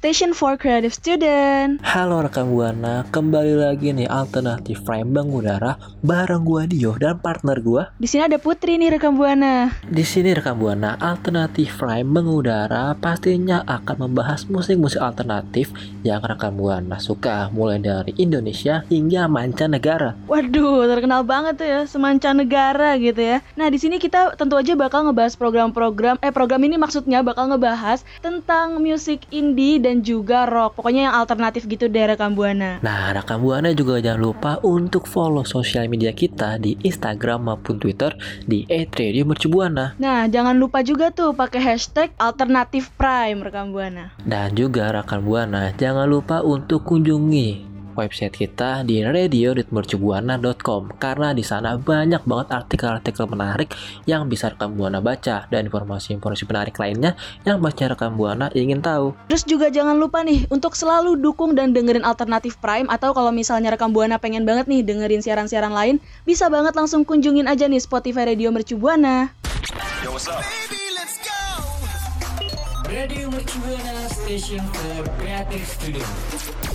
Station for Creative Student. Halo rekan Buana, kembali lagi nih alternatif frame bang udara bareng gua Dio dan partner gua. Di sini ada Putri nih rekam buana. Di sini rekan Buana, alternatif frame bang udara pastinya akan membahas musik-musik alternatif yang rekan Buana suka mulai dari Indonesia hingga mancanegara. Waduh, terkenal banget tuh ya, semanca negara gitu ya. Nah, di sini kita tentu aja bakal ngebahas program-program eh program ini maksudnya bakal ngebahas tentang musik indie dan juga rock. Pokoknya yang alternatif gitu deh rekam buana. Nah, rekan Buana juga jangan lupa untuk follow sosial media kita di Instagram maupun Twitter di @radiomercubuana. Nah, jangan lupa juga tuh pakai hashtag alternatif prime rekam buana. Dan juga rekan Buana, jangan lupa untuk kunjungi website kita di radio.mercubuana.com karena di sana banyak banget artikel-artikel menarik yang bisa rekan Buana baca dan informasi-informasi menarik lainnya yang baca rekan Buana ingin tahu. Terus juga jangan lupa nih untuk selalu dukung dan dengerin alternatif prime atau kalau misalnya rekam buana pengen banget nih dengerin siaran-siaran lain, bisa banget langsung kunjungin aja nih Spotify Radio Mercu Buana. Radio Mercubuana Station for Creative Studio.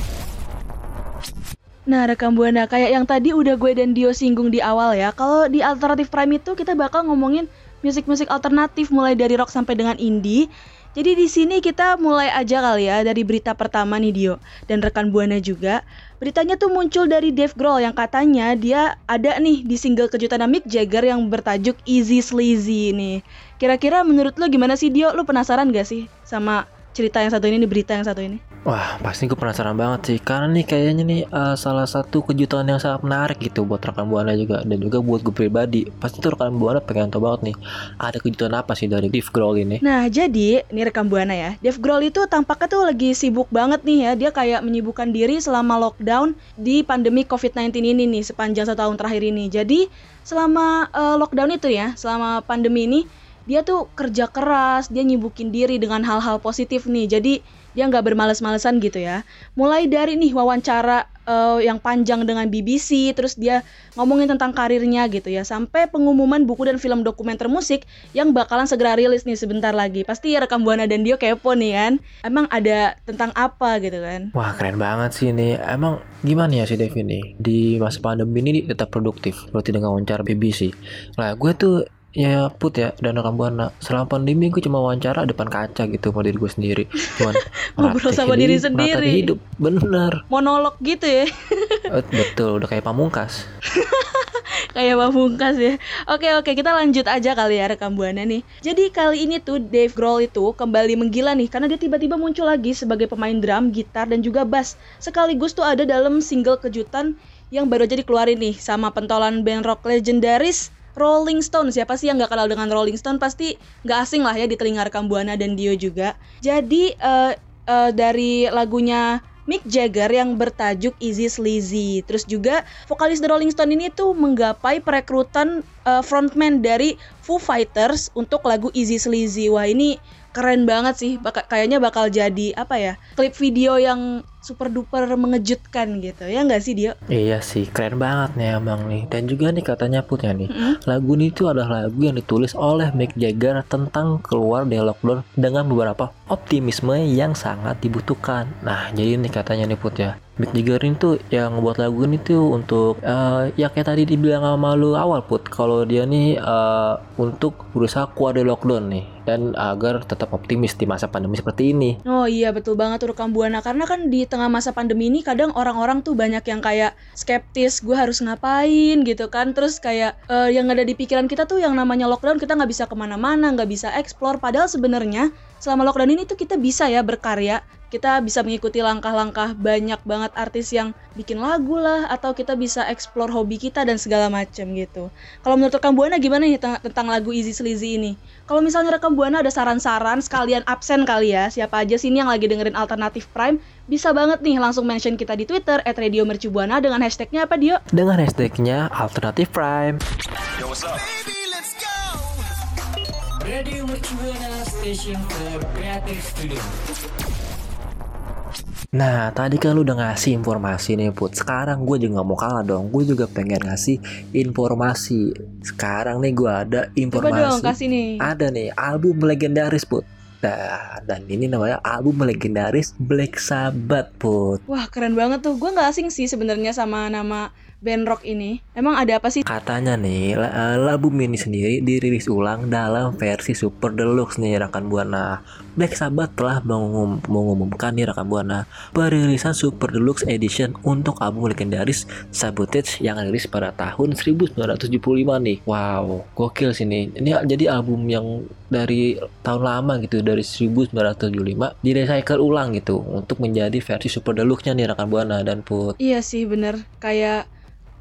Nah, rekam Buana kayak yang tadi udah gue dan Dio singgung di awal ya. Kalau di Alternatif Prime itu kita bakal ngomongin musik-musik alternatif mulai dari rock sampai dengan indie. Jadi di sini kita mulai aja kali ya dari berita pertama nih Dio dan rekan Buana juga. Beritanya tuh muncul dari Dave Grohl yang katanya dia ada nih di single kejutan Mick Jagger yang bertajuk Easy Sleazy nih. Kira-kira menurut lo gimana sih Dio? Lo penasaran gak sih sama cerita yang satu ini, berita yang satu ini? Wah, pasti gue penasaran banget sih karena nih kayaknya nih eh, salah satu kejutan yang sangat menarik gitu buat rekan Buana juga dan juga buat gue pribadi. Pasti tuh rekan Buana pengen tahu banget nih ada kejutan apa sih dari Dave Grohl ini. Nah, jadi ini rekam buana ya. Dave Grohl itu tampaknya tuh lagi sibuk banget nih ya. Dia kayak menyibukkan diri selama lockdown di pandemi COVID-19 ini nih sepanjang satu tahun terakhir ini. Jadi selama eh, lockdown itu ya, selama pandemi ini dia tuh kerja keras, dia nyibukin diri dengan hal-hal positif nih. Jadi dia nggak bermales-malesan gitu ya. Mulai dari nih wawancara eh, yang panjang dengan BBC, terus dia ngomongin tentang karirnya gitu ya, sampai pengumuman buku dan film dokumenter musik yang bakalan segera rilis nih sebentar lagi. Pasti ya rekam Buana dan Dio kepo nih kan. Emang ada tentang apa gitu kan? Wah keren banget sih ini. Emang gimana ya si Dave ini di masa pandemi ini tetap produktif seperti dengan wawancara BBC. Nah gue tuh ya put ya dan rekam buana selama pandemi gue cuma wawancara depan kaca gitu sama diri gue sendiri cuman Ngobrol sama diri sendiri. hidup bener Monolog gitu ya. Eh, betul udah kayak pamungkas Kayak pamungkas ya. Oke oke kita lanjut aja kali ya rekam buana nih. Jadi kali ini tuh Dave Grohl itu kembali menggila nih karena dia tiba-tiba muncul lagi sebagai pemain drum, gitar dan juga bass. Sekaligus tuh ada dalam single kejutan yang baru aja dikeluarin nih sama pentolan band rock legendaris Rolling Stone. Siapa sih yang nggak kenal dengan Rolling Stone? Pasti nggak asing lah ya di telinga rekam buana dan Dio juga. Jadi eh, eh, dari lagunya Mick Jagger yang bertajuk Easy Sleazy. Terus juga vokalis The Rolling Stone ini tuh menggapai perekrutan eh, frontman dari Foo Fighters untuk lagu Easy Sleazy. Wah ini keren banget sih. Baka- kayaknya bakal jadi apa ya? Klip video yang super duper mengejutkan gitu. Ya nggak sih Dio? iya sih keren banget nih emang nih dan juga nih katanya putnya nih Mm-mm. lagu ini tuh adalah lagu yang ditulis oleh Mick Jagger tentang keluar dari lockdown dengan beberapa optimisme yang sangat dibutuhkan nah jadi nih katanya nih put ya Mick Jagger ini tuh yang ngebuat lagu ini tuh untuk eh, ya kayak tadi dibilang sama lu awal put. Kalau dia nih eh, untuk berusaha keluar dari lockdown nih dan agar tetap optimis di masa pandemi seperti ini. Oh iya betul banget tuh rekam buana. Karena kan di tengah masa pandemi ini kadang orang-orang tuh banyak yang kayak skeptis gue harus ngapain? gitu kan. Terus kayak eh, yang ada di pikiran kita tuh yang namanya lockdown kita nggak bisa ke mana-mana nggak bisa explore. Padahal sebenarnya selama lockdown ini tuh kita bisa ya berkarya. Kita bisa mengikuti langkah-langkah banyak banget artis yang bikin lagu lah atau kita bisa explore hobi kita dan segala macam gitu. Kalau menurut rekam buana gimana nih tentang lagu Easy Sleazy ini? Kalau misalnya rekam Buana ada saran-saran sekalian absen kali ya. Siapa aja sini yang lagi dengerin Alternatif Prime bisa banget nih langsung mention kita di Twitter at Radio Mercubuana dengan hashtagnya apa Dio? Dengan hashtagnya Alternative Prime. Radio Mercubuana Station for Creative Studio. Nah, tadi kan lu udah ngasih informasi nih, Put. Sekarang gue juga mau kalah dong. Gue juga pengen ngasih informasi. Sekarang nih gue ada Coba informasi. dong kasih nih. Ada nih album legendaris, Put. Nah, dan ini namanya album legendaris Black Sabbath, Put. Wah keren banget tuh. Gue nggak asing sih sebenarnya sama nama band rock ini. Emang ada apa sih? Katanya nih, eh, album ini sendiri dirilis ulang dalam versi Super Deluxe nih rekan Buana. Black Sabbath telah mengumum- mengumumkan nih rekan Buana perilisan Super Deluxe Edition untuk album legendaris Sabotage yang rilis pada tahun 1975 nih. Wow, gokil sih nih. Ini jadi album yang dari tahun lama gitu, dari 1975 di-recycle ulang gitu untuk menjadi versi Super Deluxe-nya nih rekan Buana dan Put. Iya sih bener. Kayak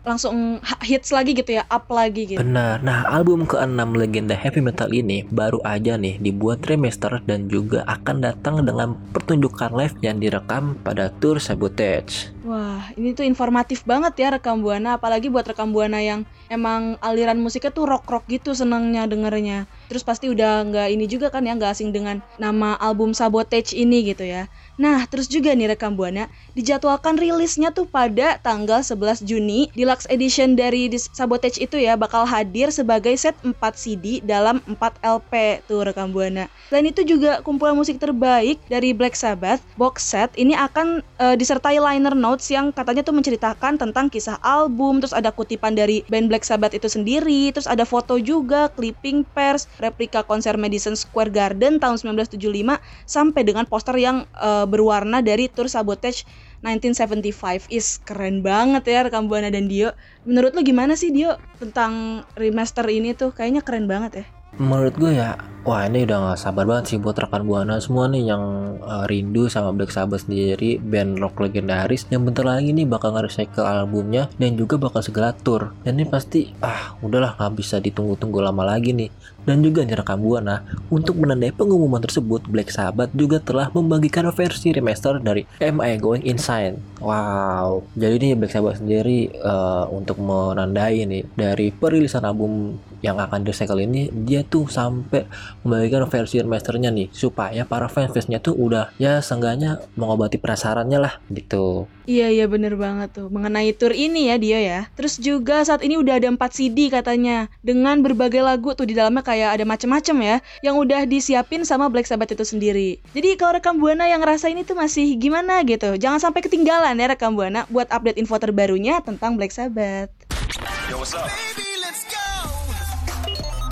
langsung hits lagi gitu ya, up lagi gitu. Benar. Nah, album ke-6 legenda heavy metal ini baru aja nih dibuat remaster dan juga akan datang dengan pertunjukan live yang direkam pada tour Sabotage. Wah, ini tuh informatif banget ya rekam buana, apalagi buat rekam buana yang emang aliran musiknya tuh rock-rock gitu senangnya dengernya. Terus pasti udah nggak ini juga kan ya, nggak asing dengan nama album Sabotage ini gitu ya. Nah, terus juga nih rekam buana dijadwalkan rilisnya tuh pada tanggal 11 Juni. Deluxe edition dari Sabotage itu ya bakal hadir sebagai set 4 CD dalam 4 LP tuh rekam buana. Selain itu juga kumpulan musik terbaik dari Black Sabbath box set ini akan eh, disertai liner notes yang katanya tuh menceritakan tentang kisah album, terus ada kutipan dari band Black Sabbath itu sendiri, terus ada foto juga, clipping pers, replika konser Madison Square Garden tahun 1975 sampai dengan poster yang eh, berwarna dari tour Sabotage 1975 is keren banget ya rekam Buana dan Dio. Menurut lu gimana sih Dio tentang remaster ini tuh? Kayaknya keren banget ya. Menurut gue ya, wah ini udah gak sabar banget sih buat rekan Buana semua nih yang uh, rindu sama Black Sabbath sendiri, band rock legendaris yang bentar lagi nih bakal nge-recycle albumnya dan juga bakal segera tour. Dan ini pasti, ah udahlah nggak bisa ditunggu-tunggu lama lagi nih. Dan juga nih rekan Buana, untuk menandai pengumuman tersebut, Black Sabbath juga telah membagikan versi remaster dari Am I Going Insane. Wow, jadi ini Black Sabbath sendiri uh, untuk menandai nih dari perilisan album yang akan recycle ini dia tuh sampai membagikan versi remasternya nih supaya para fans-fansnya tuh udah ya seenggaknya mengobati penasarannya lah gitu. Iya iya bener banget tuh mengenai tour ini ya Dio ya. Terus juga saat ini udah ada 4 CD katanya dengan berbagai lagu tuh di dalamnya kayak ada macem-macem ya yang udah disiapin sama Black Sabbath itu sendiri. Jadi kalau rekam buana yang ngerasa ini tuh masih gimana gitu, jangan sampai ketinggalan ya rekam buana buat update info terbarunya tentang Black Sabbath.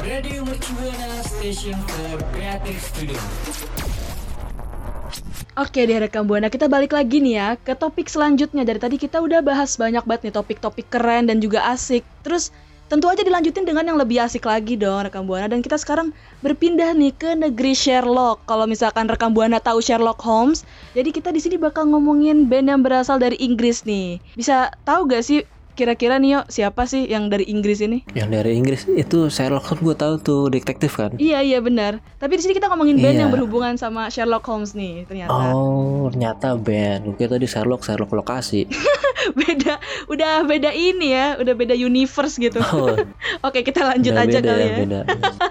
Radio Mercubuana Station for Creative Studio. Oke deh rekam buana kita balik lagi nih ya ke topik selanjutnya dari tadi kita udah bahas banyak banget nih topik-topik keren dan juga asik. Terus tentu aja dilanjutin dengan yang lebih asik lagi dong rekam buana dan kita sekarang berpindah nih ke negeri Sherlock. Kalau misalkan rekam buana tahu Sherlock Holmes, jadi kita di sini bakal ngomongin band yang berasal dari Inggris nih. Bisa tahu gak sih kira-kira nih yuk siapa sih yang dari Inggris ini? Yang dari Inggris itu Sherlock Holmes gue tahu tuh detektif kan. Iya iya benar. Tapi di sini kita ngomongin band Iya. yang berhubungan sama Sherlock Holmes nih ternyata. Oh, ternyata band. Kira tadi Sherlock, Sherlock lokasi. beda udah beda ini ya udah beda universe gitu Oh, oke kita lanjut udah aja beda kali ya, ya beda.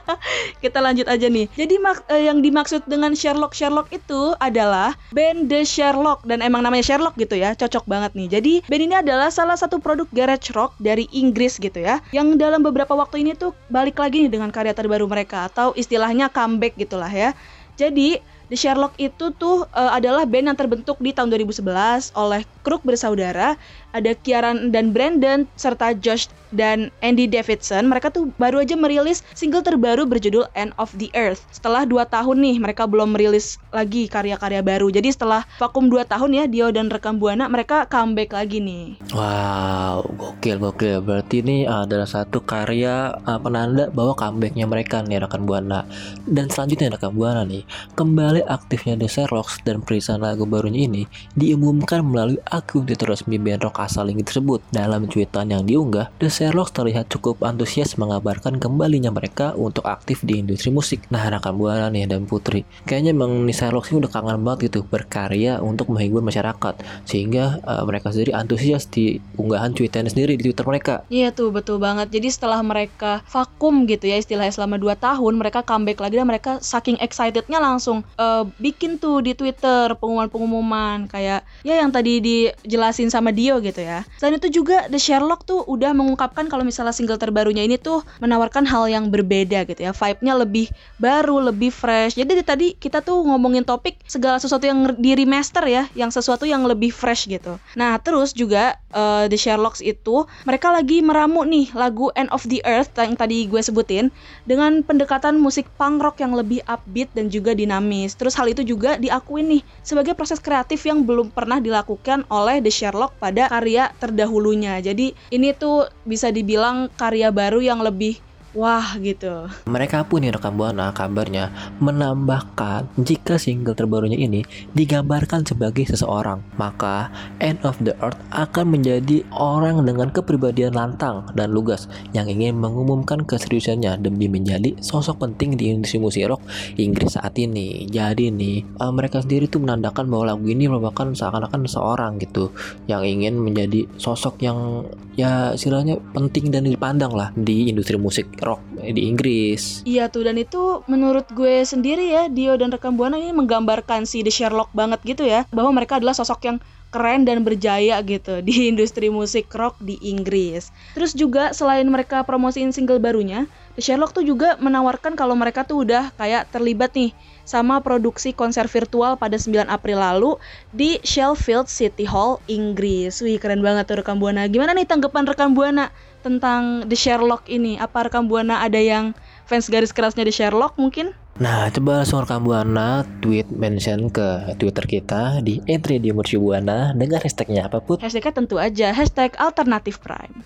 kita lanjut aja nih jadi mak- eh, yang dimaksud dengan Sherlock Sherlock itu adalah band The Sherlock dan emang namanya Sherlock gitu ya cocok banget nih jadi band ini adalah salah satu produk garage rock dari Inggris gitu ya. Yang dalam beberapa waktu ini tuh balik lagi nih dengan karya terbaru mereka atau istilahnya comeback gitulah ya. Jadi The Sherlock itu tuh eh, adalah band yang terbentuk di tahun 2011 oleh Crook bersaudara, ada Kieran dan Brandon serta Josh dan Andy Davidson. Mereka tuh baru aja merilis single terbaru berjudul End of the Earth. Setelah 2 tahun nih mereka belum merilis lagi karya-karya baru. Jadi setelah vakum 2 tahun ya Dio dan rekam Buana mereka comeback lagi nih. Wow, gokil gokil. Berarti ini adalah satu karya uh, penanda bahwa comebacknya mereka nih rekan buana. Dan selanjutnya rekan buana nih, kembali aktifnya The Sherlocks dan perilisan lagu barunya ini diumumkan melalui Twitter resmi band rock asal Inggris tersebut. Dalam cuitan yang diunggah, The Sherlocks terlihat cukup antusias mengabarkan kembalinya mereka untuk aktif di industri musik. Nah, rekan buana nih dan Putri, kayaknya emang nih Sherlocks ini udah kangen banget gitu berkarya untuk menghibur masyarakat, sehingga uh, mereka sendiri antusias di unggahan cuitannya sendiri di Twitter mereka. Iya tuh betul banget. Jadi setelah mereka vakum gitu ya istilahnya selama 2 tahun, mereka comeback lagi dan mereka saking excitednya langsung uh, bikin tuh di Twitter pengumuman-pengumuman kayak ya yang tadi dijelasin sama Dio gitu ya. Selain itu juga The Sherlock tuh udah mengungkapkan kalau misalnya single terbarunya ini tuh menawarkan hal yang berbeda gitu ya. Vibe-nya lebih baru, lebih fresh. Jadi tadi kita tuh ngomongin topik segala sesuatu yang di remaster ya, yang sesuatu yang lebih fresh gitu. Nah, terus juga uh, The Sherlocks itu mereka lagi meramu nih lagu End of the Earth yang tadi gue sebutin dengan pendekatan musik punk rock yang lebih upbeat dan juga dinamis. Terus hal itu juga diakuin nih sebagai proses kreatif yang belum pernah dilakukan oleh The Sherlock pada karya terdahulunya. Jadi ini tuh bisa dibilang karya baru yang lebih Wah gitu. Mereka pun yang rekam buana kabarnya menambahkan jika single terbarunya ini digambarkan sebagai seseorang, maka End of the Earth akan menjadi orang dengan kepribadian lantang dan lugas yang ingin mengumumkan keseriusannya demi menjadi sosok penting di industri musik rock Inggris saat ini. Jadi nih uh, mereka sendiri tuh menandakan bahwa lagu ini merupakan seakan-akan seorang gitu yang ingin menjadi sosok yang ya istilahnya penting dan dipandang lah di industri musik rock di Inggris. Iya tuh dan itu menurut gue sendiri ya Dio dan rekan Buana ini menggambarkan si The Sherlock banget gitu ya bahwa mereka adalah sosok yang keren dan berjaya gitu di industri musik rock di Inggris. Terus juga selain mereka promosiin single barunya, The Sherlock tuh juga menawarkan kalau mereka tuh udah kayak terlibat nih sama produksi konser virtual pada 9 April lalu di Sheffield City Hall, Inggris. Wih, keren banget tuh rekam Buana. Gimana nih tanggapan rekam Buana tentang The Sherlock ini? Apa rekam Buana ada yang fans garis kerasnya The Sherlock mungkin? Nah, coba langsung rekam Buana tweet mention ke Twitter kita di @radiomercubuana dengan hashtagnya apa put? Hashtagnya tentu aja hashtag alternatif prime.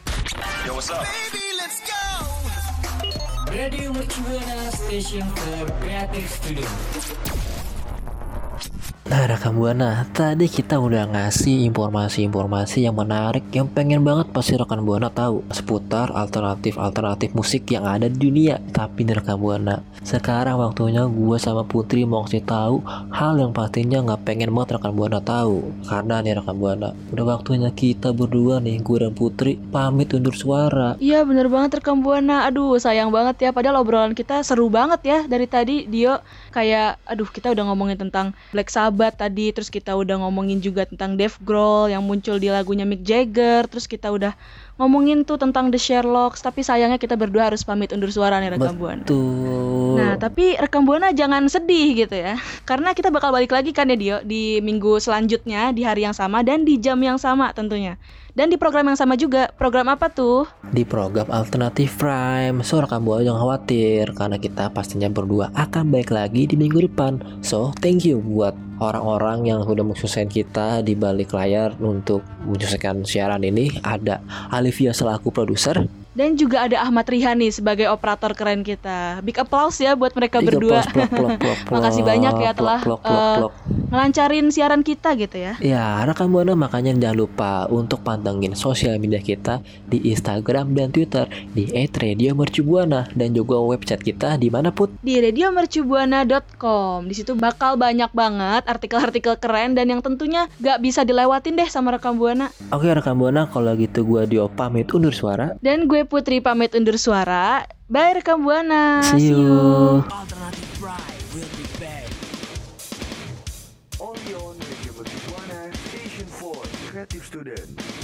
Yo, what's up? Radio Mercubuana Station for Creative Studio. Nah, rekam Buana, tadi kita udah ngasih informasi-informasi yang menarik yang pengen banget pasti rekan Buana tahu seputar alternatif-alternatif musik yang ada di dunia. Tapi nih rekan Buana, sekarang waktunya gue sama Putri mau kasih tahu hal yang pastinya nggak pengen banget rekan Buana tahu. Karena nih rekan Buana, udah waktunya kita berdua nih, gue dan Putri pamit undur suara. Iya bener banget rekam Buana. Aduh sayang banget ya. Padahal obrolan kita seru banget ya dari tadi. Dio kayak, aduh kita udah ngomongin tentang Black Sabbath tadi. Terus kita udah ngomongin juga tentang Dave Grohl yang muncul di lagunya Mick Jagger. Terus kita udah ngomongin tuh tentang The Sherlocks. Tapi sayangnya kita berdua harus pamit undur suara nih rekam Buana. Betul. Nah, tapi rekam Buana jangan sedih gitu ya. Karena kita bakal balik lagi kan ya Dio di minggu selanjutnya di hari yang sama dan di jam yang sama tentunya. Dan di program yang sama juga. Program apa tuh? di program Alternatif Prime. So rekam buana jangan khawatir karena kita pastinya berdua akan balik lagi di minggu depan. So thank you buat orang-orang yang sudah mensukseskan kita di balik layar untuk mensukseskan siaran ini. Ada Alivia selaku produser. Dan juga ada Ahmad Rihani sebagai operator keren kita. Big applause ya buat mereka Big berdua. applause, plok, plok, plok, plok, Makasih banyak ya telah plok, plok, eh, plok. Ngelancarin siaran kita gitu ya. Ya, rekan buana makanya jangan lupa untuk pantengin sosial media kita di Instagram dan Twitter di @radiomercubuana dan juga website kita di mana put Di radiomercubuana.com. Di situ bakal banyak banget artikel-artikel keren dan yang tentunya gak bisa dilewatin deh sama rekam Buana. Oke rekan buana kalau gitu gua Dio pamit undur suara. Dan gue Putri pamit undur suara. Bye rekam Buana. See you. Only Student.